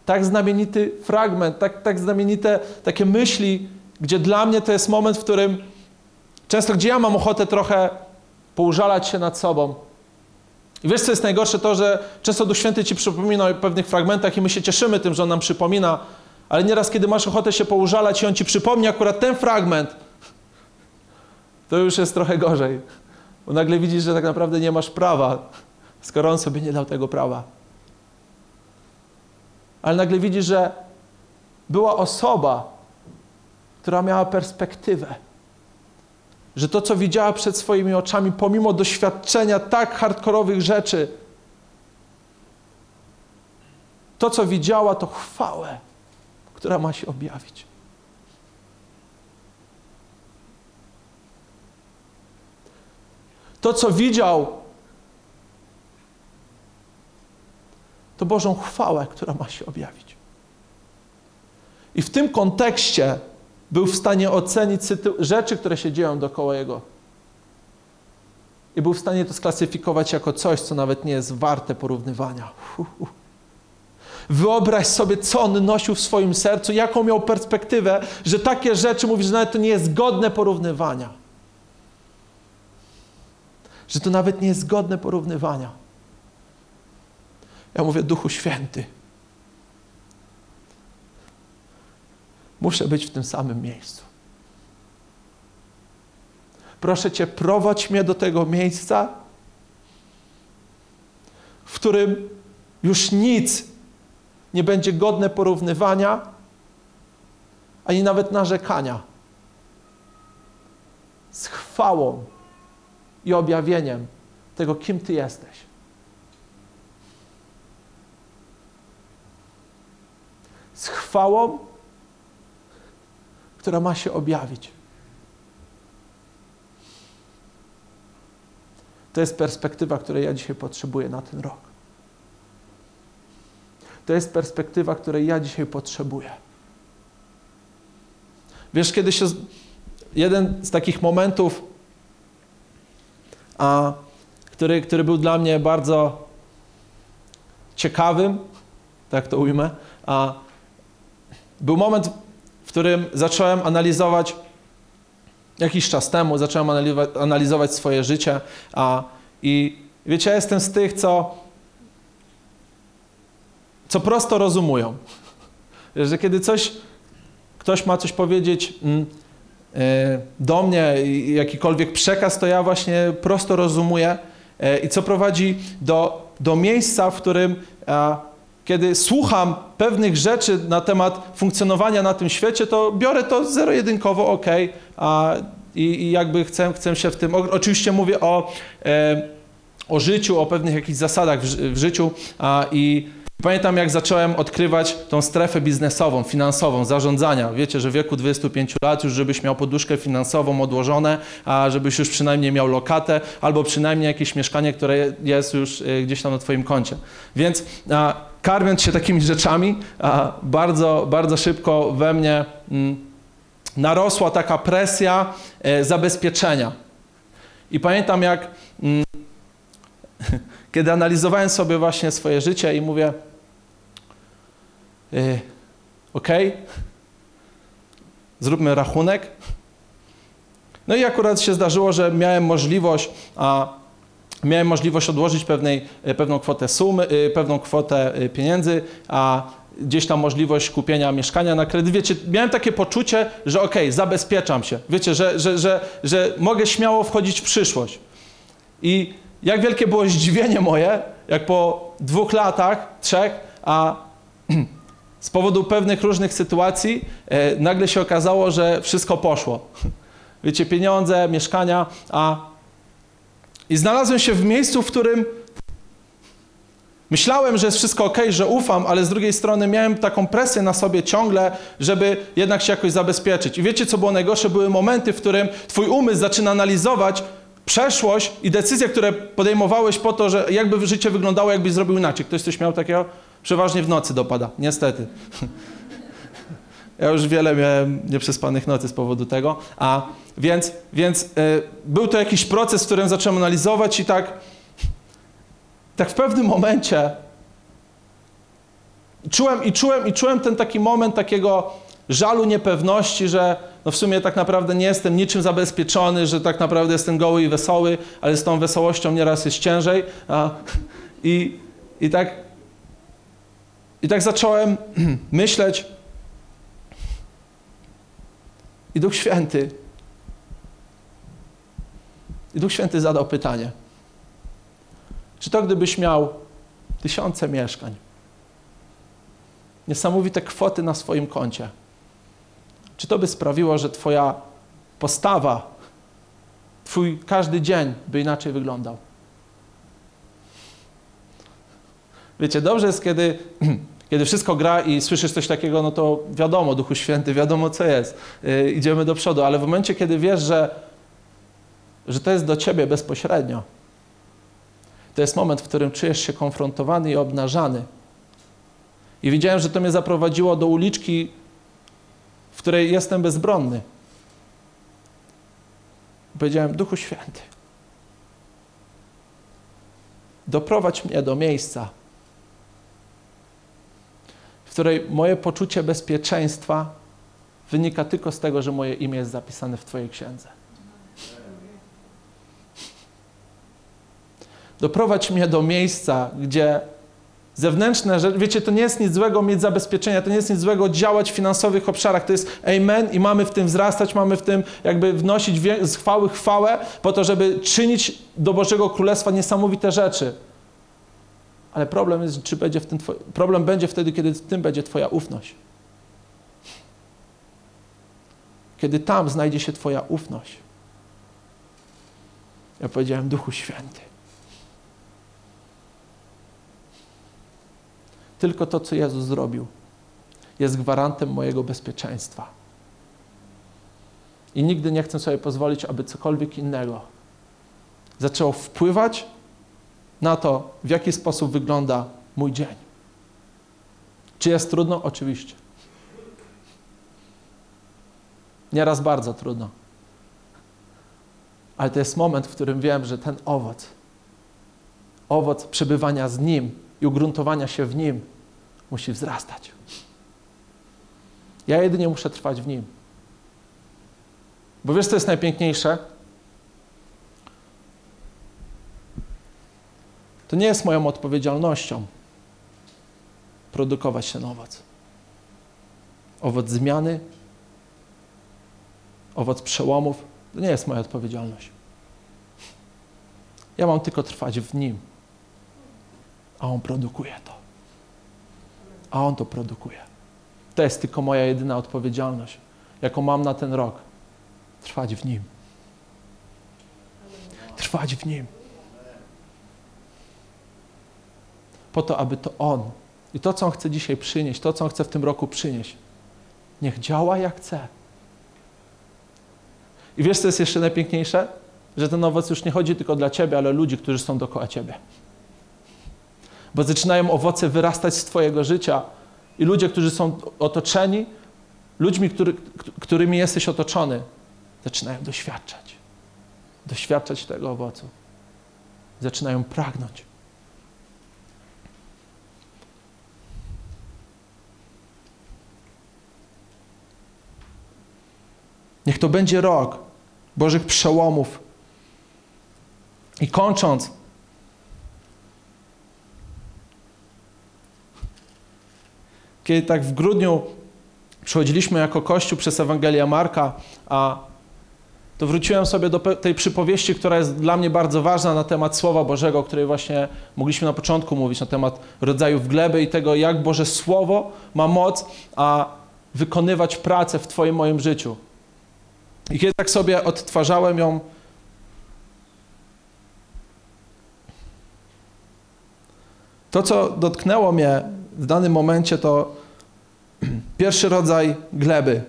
tak znamienity fragment, tak, tak znamienite takie myśli, gdzie dla mnie to jest moment, w którym często, gdzie ja mam ochotę trochę poużalać się nad sobą. I wiesz, co jest najgorsze? To, że często Duch Święty ci przypomina o pewnych fragmentach i my się cieszymy tym, że On nam przypomina, ale nieraz, kiedy masz ochotę się poużalać i On ci przypomni akurat ten fragment, to już jest trochę gorzej. Bo nagle widzisz, że tak naprawdę nie masz prawa, skoro on sobie nie dał tego prawa. Ale nagle widzisz, że była osoba, która miała perspektywę. Że to, co widziała przed swoimi oczami, pomimo doświadczenia tak hardkorowych rzeczy, to, co widziała, to chwałę, która ma się objawić. To, co widział, to Bożą chwałę, która ma się objawić. I w tym kontekście był w stanie ocenić rzeczy, które się dzieją dookoła Jego. I był w stanie to sklasyfikować jako coś, co nawet nie jest warte porównywania. Wyobraź sobie, co on nosił w swoim sercu, jaką miał perspektywę, że takie rzeczy, mówi, że nawet to nie jest godne porównywania że to nawet nie jest godne porównywania. Ja mówię, Duchu Święty, muszę być w tym samym miejscu. Proszę Cię, prowadź mnie do tego miejsca, w którym już nic nie będzie godne porównywania, ani nawet narzekania. Z chwałą i objawieniem, tego, kim Ty jesteś. Z chwałą, która ma się objawić. To jest perspektywa, której ja dzisiaj potrzebuję na ten rok. To jest perspektywa, której ja dzisiaj potrzebuję. Wiesz, kiedy się. Jeden z takich momentów, a, który, który był dla mnie bardzo ciekawym, tak to ujmę, a, był moment, w którym zacząłem analizować jakiś czas temu, zacząłem analizować, swoje życie, a, i wiecie, ja jestem z tych, co, co prosto rozumują. [laughs] Że kiedy coś, ktoś ma coś powiedzieć mm, do mnie, jakikolwiek przekaz, to ja właśnie prosto rozumuję e, i co prowadzi do, do miejsca, w którym kiedy słucham pewnych rzeczy na temat funkcjonowania na tym świecie, to biorę to zero-jedynkowo, ok, a, i, i, jakby chcę, chcę się w tym. Oczywiście mówię o, e, o życiu, o pewnych jakichś zasadach w, w życiu a, i Pamiętam, jak zacząłem odkrywać tą strefę biznesową, finansową, zarządzania. Wiecie, że w wieku 25 lat już, żebyś miał poduszkę finansową odłożone, a żebyś już przynajmniej miał lokatę, albo przynajmniej jakieś mieszkanie, które jest już e, gdzieś tam na Twoim koncie. Więc a, karmiąc się takimi rzeczami, a, bardzo, bardzo szybko we mnie mm, narosła taka presja e, zabezpieczenia. I pamiętam, jak kiedy analizowałem sobie właśnie swoje życie i mówię, yy, ok, zróbmy rachunek. No i akurat się zdarzyło, że miałem możliwość, a miałem możliwość odłożyć pewnej, e, pewną kwotę sumy, e, pewną kwotę pieniędzy, a gdzieś tam możliwość kupienia mieszkania na kredyt. Wiecie, miałem takie poczucie, że okay, zabezpieczam się. Wiecie, że, że, że, że mogę śmiało wchodzić w przyszłość. I jak wielkie było zdziwienie moje, jak po dwóch latach, trzech, a [clears throat] z powodu pewnych różnych sytuacji e, nagle się okazało, że wszystko poszło. [laughs] Wiecie, pieniądze, mieszkania, a i znalazłem się w miejscu, w którym myślałem, że jest wszystko ok, że ufam, ale z drugiej strony miałem taką presję na sobie ciągle, żeby jednak się jakoś zabezpieczyć. I wiecie, co było najgorsze? Były momenty, w którym twój umysł zaczyna analizować, przeszłość i decyzje, które podejmowałeś po to, że jakby życie wyglądało, jakbyś zrobił inaczej. Ktoś coś miał takiego? Przeważnie w nocy dopada, niestety. Ja już wiele miałem nieprzespanych nocy z powodu tego. A więc, więc y, był to jakiś proces, w którym zacząłem analizować i tak, tak w pewnym momencie czułem i czułem i czułem ten taki moment takiego żalu, niepewności, że no w sumie tak naprawdę nie jestem niczym zabezpieczony, że tak naprawdę jestem goły i wesoły, ale z tą wesołością nieraz jest ciężej. A, i, i, tak, I tak zacząłem [clears throat] myśleć. I Duch Święty. I Duch Święty zadał pytanie. Czy to gdybyś miał tysiące mieszkań, niesamowite kwoty na swoim koncie, czy to by sprawiło, że Twoja postawa, Twój każdy dzień by inaczej wyglądał? Wiecie, dobrze jest, kiedy, [clears throat] kiedy wszystko gra i słyszysz coś takiego, no to wiadomo, Duchu Święty, wiadomo co jest, yy, idziemy do przodu, ale w momencie, kiedy wiesz, że, że to jest do Ciebie bezpośrednio, to jest moment, w którym czujesz się konfrontowany i obnażany. I widziałem, że to mnie zaprowadziło do uliczki, której jestem bezbronny. Powiedziałem, Duchu Święty, doprowadź mnie do miejsca, w której moje poczucie bezpieczeństwa wynika tylko z tego, że moje imię jest zapisane w Twojej księdze. Doprowadź mnie do miejsca, gdzie Zewnętrzne rzeczy, wiecie, to nie jest nic złego mieć zabezpieczenia, to nie jest nic złego działać w finansowych obszarach, to jest amen i mamy w tym wzrastać, mamy w tym jakby wnosić z chwały chwałę po to, żeby czynić do Bożego Królestwa niesamowite rzeczy. Ale problem jest, czy będzie w tym problem będzie wtedy, kiedy w tym będzie Twoja ufność. Kiedy tam znajdzie się Twoja ufność. Ja powiedziałem, Duchu Święty, Tylko to, co Jezus zrobił, jest gwarantem mojego bezpieczeństwa. I nigdy nie chcę sobie pozwolić, aby cokolwiek innego zaczęło wpływać na to, w jaki sposób wygląda mój dzień. Czy jest trudno? Oczywiście. Nieraz bardzo trudno. Ale to jest moment, w którym wiem, że ten owoc, owoc przebywania z Nim i ugruntowania się w Nim, musi wzrastać. Ja jedynie muszę trwać w Nim. Bo wiesz, co jest najpiękniejsze? To nie jest moją odpowiedzialnością produkować ten owoc. Owoc zmiany, owoc przełomów, to nie jest moja odpowiedzialność. Ja mam tylko trwać w Nim, a On produkuje to. A On to produkuje. To jest tylko moja jedyna odpowiedzialność, jaką mam na ten rok. Trwać w Nim. Trwać w Nim. Po to, aby to On i to, co On chce dzisiaj przynieść, to, co On chce w tym roku przynieść, niech działa jak chce. I wiesz, co jest jeszcze najpiękniejsze? Że ten owoc już nie chodzi tylko dla Ciebie, ale ludzi, którzy są dookoła Ciebie. Bo zaczynają owoce wyrastać z Twojego życia i ludzie, którzy są otoczeni, ludźmi, który, którymi jesteś otoczony, zaczynają doświadczać. Doświadczać tego owocu. Zaczynają pragnąć. Niech to będzie rok Bożych przełomów. I kończąc, kiedy tak w grudniu przechodziliśmy jako Kościół przez Ewangelię Marka, a to wróciłem sobie do tej przypowieści, która jest dla mnie bardzo ważna na temat Słowa Bożego, o której właśnie mogliśmy na początku mówić, na temat rodzajów gleby i tego, jak Boże Słowo ma moc a wykonywać pracę w Twoim moim życiu. I kiedy tak sobie odtwarzałem ją, to co dotknęło mnie w danym momencie, to [clears throat] pierwszy rodzaj gleby.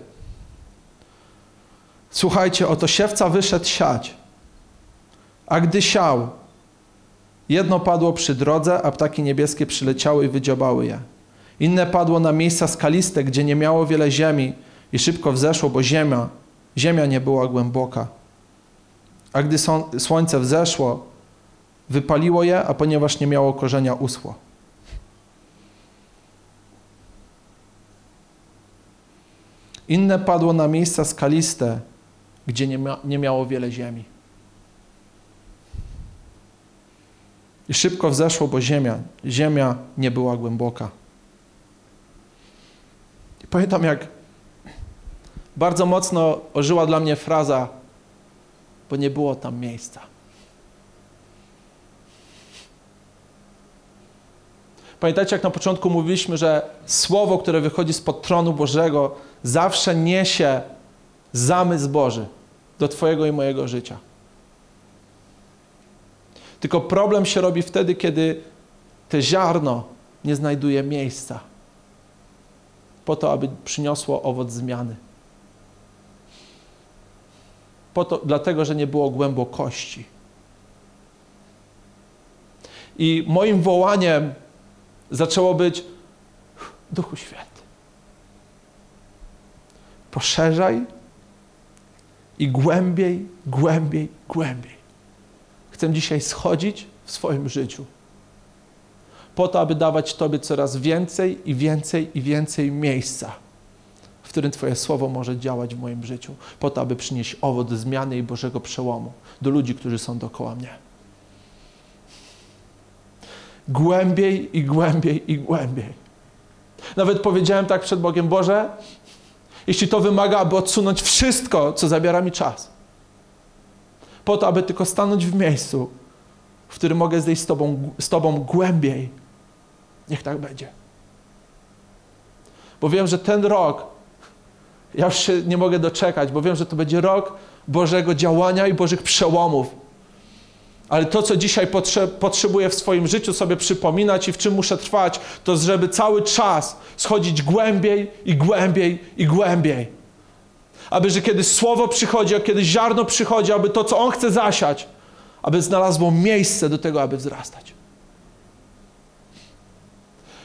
Słuchajcie, oto siewca wyszedł siać, a gdy siał, jedno padło przy drodze, a ptaki niebieskie przyleciały i wydziobały je. Inne padło na miejsca skaliste, gdzie nie miało wiele ziemi i szybko wzeszło, bo ziemia Ziemia nie była głęboka. A gdy słońce wzeszło, wypaliło je, a ponieważ nie miało korzenia, uschło. Inne padło na miejsca skaliste, gdzie nie, mia nie miało wiele ziemi. I szybko wzeszło, bo ziemia, ziemia nie była głęboka. I pamiętam, jak bardzo mocno ożyła dla mnie fraza, bo nie było tam miejsca. Pamiętacie, jak na początku mówiliśmy, że słowo, które wychodzi spod tronu Bożego, zawsze niesie zamysł Boży do Twojego i mojego życia. Tylko problem się robi wtedy, kiedy te ziarno nie znajduje miejsca po to, aby przyniosło owoc zmiany po to, dlatego, że nie było głębokości. I moim wołaniem zaczęło być Duchu Święty. Poszerzaj i głębiej, głębiej, głębiej. Chcę dzisiaj schodzić w swoim życiu. Po to, aby dawać Tobie coraz więcej i więcej i więcej miejsca którym Twoje słowo może działać w moim życiu, po to, aby przynieść owoc zmiany i Bożego przełomu do ludzi, którzy są dookoła mnie. Głębiej i głębiej i głębiej. Nawet powiedziałem tak przed Bogiem, Boże, jeśli to wymaga, aby odsunąć wszystko, co zabiera mi czas, po to, aby tylko stanąć w miejscu, w którym mogę zejść z Tobą, z tobą głębiej, niech tak będzie. Bo wiem, że ten rok ja już się nie mogę doczekać, bo wiem, że to będzie rok Bożego działania i Bożych przełomów. Ale to, co dzisiaj potrze potrzebuję w swoim życiu sobie przypominać i w czym muszę trwać, to żeby cały czas schodzić głębiej i głębiej i głębiej. Aby, że kiedy słowo przychodzi, a kiedy ziarno przychodzi, aby to, co On chce zasiać, aby znalazło miejsce do tego, aby wzrastać.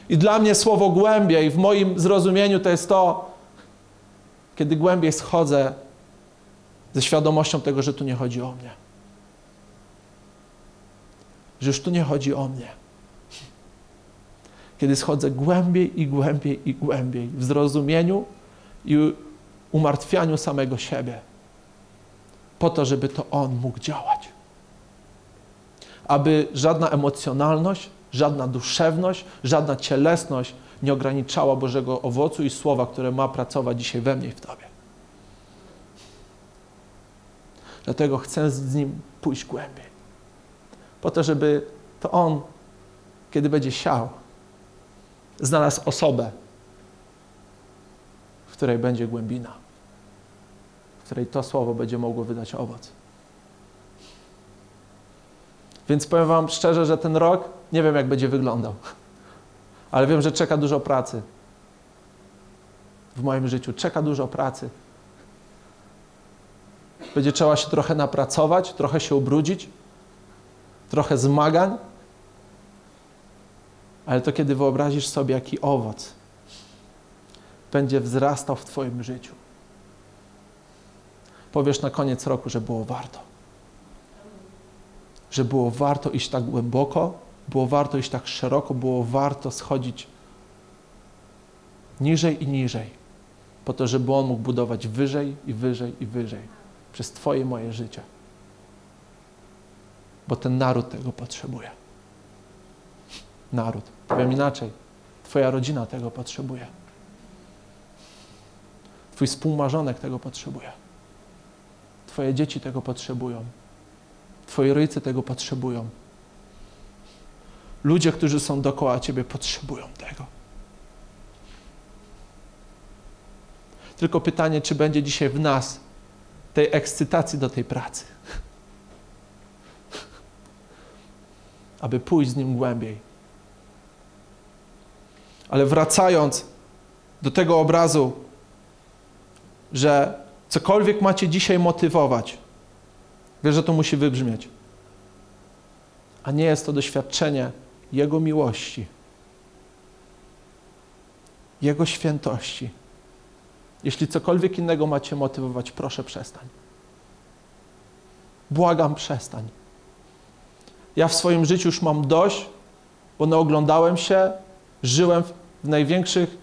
I dla mnie słowo głębiej w moim zrozumieniu to jest to, kiedy głębiej schodzę ze świadomością tego, że tu nie chodzi o mnie. Że już tu nie chodzi o mnie. Kiedy schodzę głębiej i głębiej i głębiej w zrozumieniu i umartwianiu samego siebie, po to, żeby to On mógł działać. Aby żadna emocjonalność, żadna duszewność, żadna cielesność nie ograniczała Bożego owocu i słowa, które ma pracować dzisiaj we mnie i w Tobie. Dlatego chcę z Nim pójść głębiej. Po to, żeby to On, kiedy będzie siał, znalazł osobę, w której będzie głębina, w której to słowo będzie mogło wydać owoc. Więc powiem Wam szczerze, że ten rok nie wiem, jak będzie wyglądał, [laughs] ale wiem, że czeka dużo pracy. W moim życiu czeka dużo pracy. Będzie trzeba się trochę napracować, trochę się ubrudzić, trochę zmagań, ale to kiedy wyobrazisz sobie, jaki owoc będzie wzrastał w Twoim życiu, powiesz na koniec roku, że było warto. Że było warto iść tak głęboko, było warto iść tak szeroko, było warto schodzić niżej i niżej, po to, żeby On mógł budować wyżej i wyżej i wyżej przez Twoje moje życie. Bo ten naród tego potrzebuje. Naród. Powiem inaczej. Twoja rodzina tego potrzebuje. Twój współmarzonek tego potrzebuje. Twoje dzieci tego potrzebują. Twoi rodzice tego potrzebują. Ludzie, którzy są dookoła Ciebie, potrzebują tego. Tylko pytanie, czy będzie dzisiaj w nas tej ekscytacji do tej pracy. Aby pójść z Nim głębiej. Ale wracając do tego obrazu, że cokolwiek macie dzisiaj motywować, wiesz, że to musi wybrzmieć. A nie jest to doświadczenie Jego miłości, Jego świętości jeśli cokolwiek innego macie motywować, proszę przestań. Błagam, przestań. Ja w swoim życiu już mam dość, bo naoglądałem się, żyłem w największych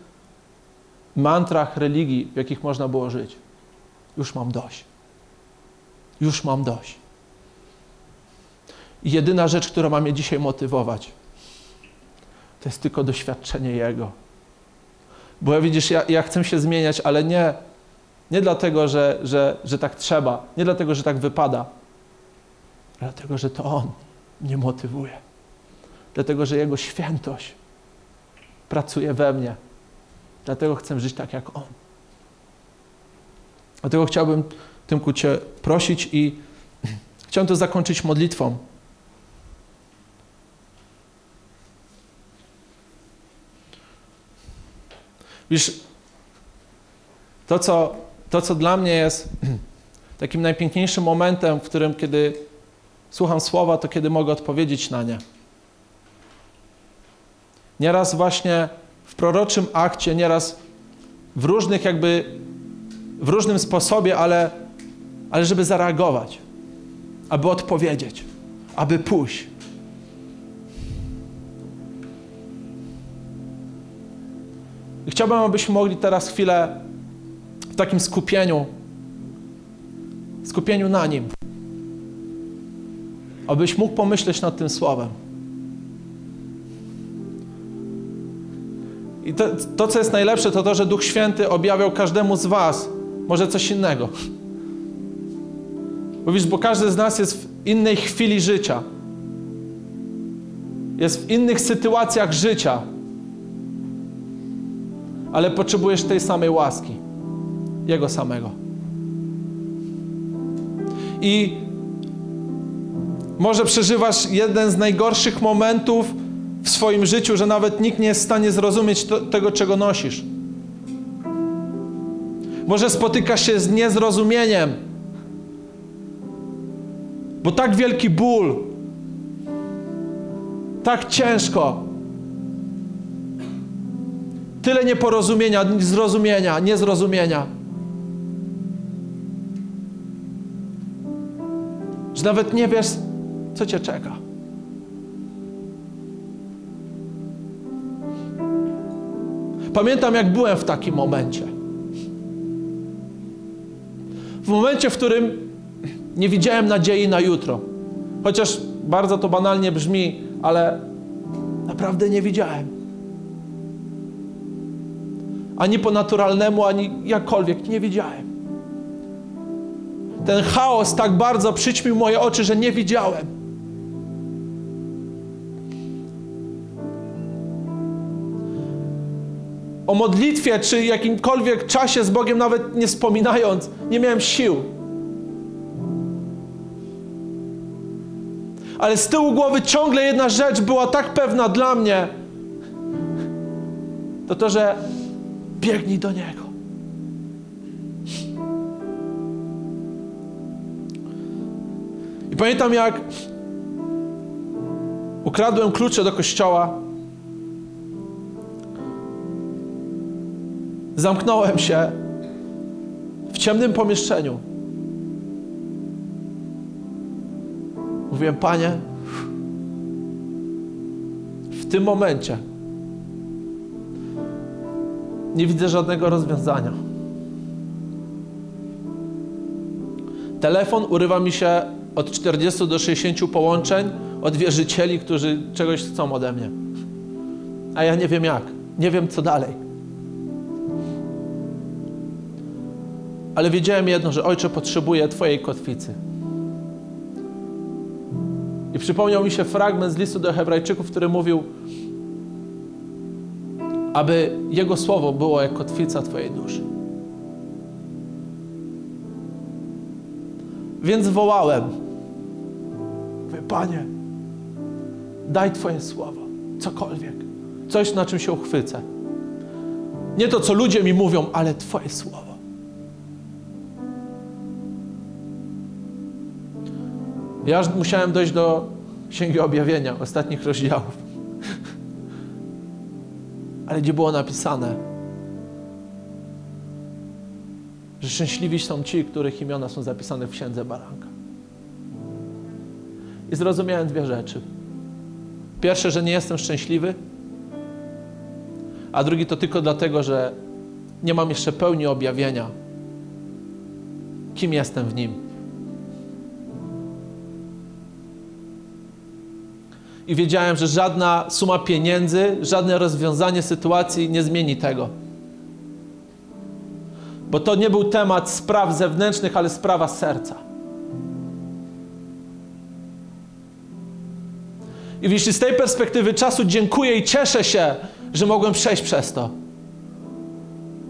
mantrach religii, w jakich można było żyć. Już mam dość. Już mam dość. I jedyna rzecz, która ma mnie dzisiaj motywować, to jest tylko doświadczenie Jego bo ja widzisz, ja, ja chcę się zmieniać, ale nie, nie dlatego, że, że, że tak trzeba, nie dlatego, że tak wypada, ale dlatego, że to On mnie motywuje. Dlatego, że Jego świętość pracuje we mnie. Dlatego chcę żyć tak jak On. Dlatego chciałbym, Tymku, Cię prosić i [clears throat] chciałem to zakończyć modlitwą. Wiesz, to co, to, co dla mnie jest [clears throat] takim najpiękniejszym momentem, w którym, kiedy słucham słowa, to kiedy mogę odpowiedzieć na nie. Nieraz właśnie w proroczym akcie, nieraz w różnych jakby, w różnym sposobie, ale, ale żeby zareagować, aby odpowiedzieć, aby pójść. Chciałbym, abyśmy mogli teraz chwilę w takim skupieniu, skupieniu na Nim, abyś mógł pomyśleć nad tym słowem. I to, to, co jest najlepsze, to to, że Duch Święty objawiał każdemu z Was może coś innego. Bo wiesz, bo każdy z nas jest w innej chwili życia. Jest w innych sytuacjach życia ale potrzebujesz tej samej łaski. Jego samego. I Może przeżywasz jeden z najgorszych momentów w swoim życiu, że nawet nikt nie jest w stanie zrozumieć to, tego, czego nosisz. Może spotykasz się z niezrozumieniem, bo tak wielki ból, tak ciężko, tyle nieporozumienia, zrozumienia, niezrozumienia, że nawet nie wiesz, co cię czeka. Pamiętam, jak byłem w takim momencie. W momencie, w którym nie widziałem nadziei na jutro. Chociaż bardzo to banalnie brzmi, ale naprawdę nie widziałem. Ani po naturalnemu, ani jakkolwiek nie widziałem. Ten chaos tak bardzo przyćmił moje oczy, że nie widziałem. O modlitwie czy jakimkolwiek czasie z Bogiem nawet nie wspominając, nie miałem sił. Ale z tyłu głowy ciągle jedna rzecz była tak pewna dla mnie, to to, że biegnij do Niego. I pamiętam, jak ukradłem klucze do kościoła, zamknąłem się w ciemnym pomieszczeniu. Mówiłem, Panie, w tym momencie nie widzę żadnego rozwiązania. Telefon urywa mi się od 40 do 60 połączeń od wierzycieli, którzy czegoś chcą ode mnie. A ja nie wiem jak, nie wiem co dalej. Ale wiedziałem jedno, że Ojcze potrzebuje Twojej kotwicy. I przypomniał mi się fragment z listu do Hebrajczyków, który mówił, aby Jego słowo było jak kotwica Twojej duszy. Więc wołałem. Mówię, Panie, daj Twoje słowo, cokolwiek, coś na czym się uchwycę. Nie to, co ludzie mi mówią, ale Twoje słowo. Ja aż musiałem dojść do Księgi Objawienia, ostatnich rozdziałów. Ale gdzie było napisane, że szczęśliwi są ci, których imiona są zapisane w Księdze Baranka. I zrozumiałem dwie rzeczy. Pierwsze, że nie jestem szczęśliwy, a drugi to tylko dlatego, że nie mam jeszcze pełni objawienia, kim jestem w nim. I wiedziałem, że żadna suma pieniędzy, żadne rozwiązanie sytuacji nie zmieni tego. Bo to nie był temat spraw zewnętrznych, ale sprawa serca. I jeśli z tej perspektywy czasu dziękuję i cieszę się, że mogłem przejść przez to,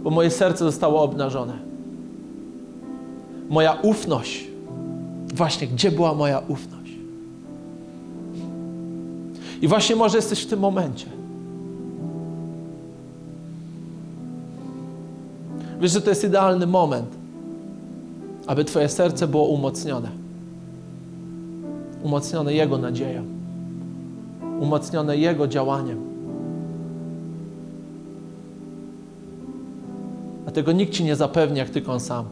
bo moje serce zostało obnażone. Moja ufność, właśnie gdzie była moja ufność? I właśnie może jesteś w tym momencie. Wiesz, że to jest idealny moment, aby Twoje serce było umocnione. Umocnione Jego nadzieją, umocnione Jego działaniem. A tego nikt Ci nie zapewni, jak tylko On sam.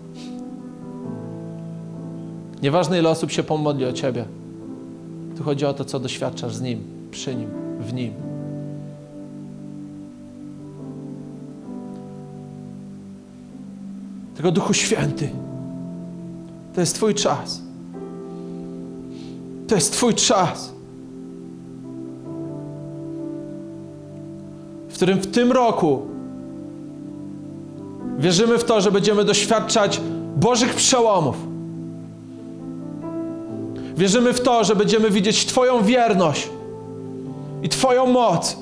Nieważne, ile osób się pomodli o Ciebie. Tu chodzi o to, co doświadczasz z Nim, przy Nim, w Nim. Tylko Duchu Święty, to jest Twój czas. To jest Twój czas, w którym w tym roku wierzymy w to, że będziemy doświadczać Bożych przełomów. Wierzymy w to, że będziemy widzieć Twoją wierność i Twoją moc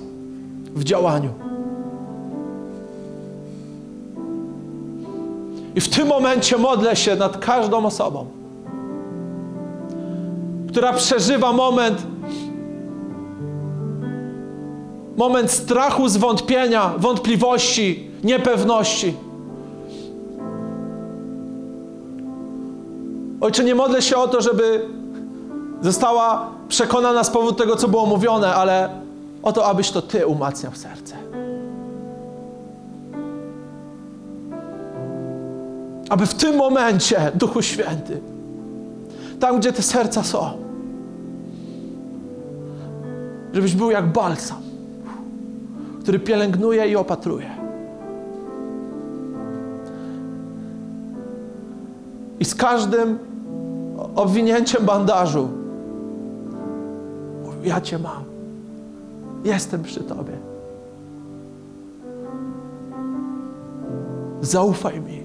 w działaniu. I w tym momencie modlę się nad każdą osobą, która przeżywa moment, moment strachu, zwątpienia, wątpliwości, niepewności. Ojcze, nie modlę się o to, żeby została przekonana z powodu tego, co było mówione, ale o to, abyś to Ty umacniał serce. Aby w tym momencie, Duchu Święty, tam, gdzie te serca są, żebyś był jak balsam, który pielęgnuje i opatruje. I z każdym obwinięciem bandażu, ja Cię mam. Jestem przy Tobie. Zaufaj mi.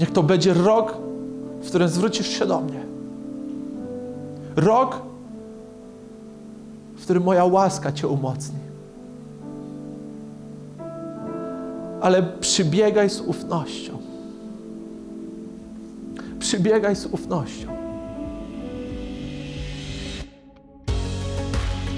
Niech to będzie rok, w którym zwrócisz się do mnie. Rok, w którym moja łaska Cię umocni. Ale przybiegaj z ufnością. Przybiegaj z ufnością.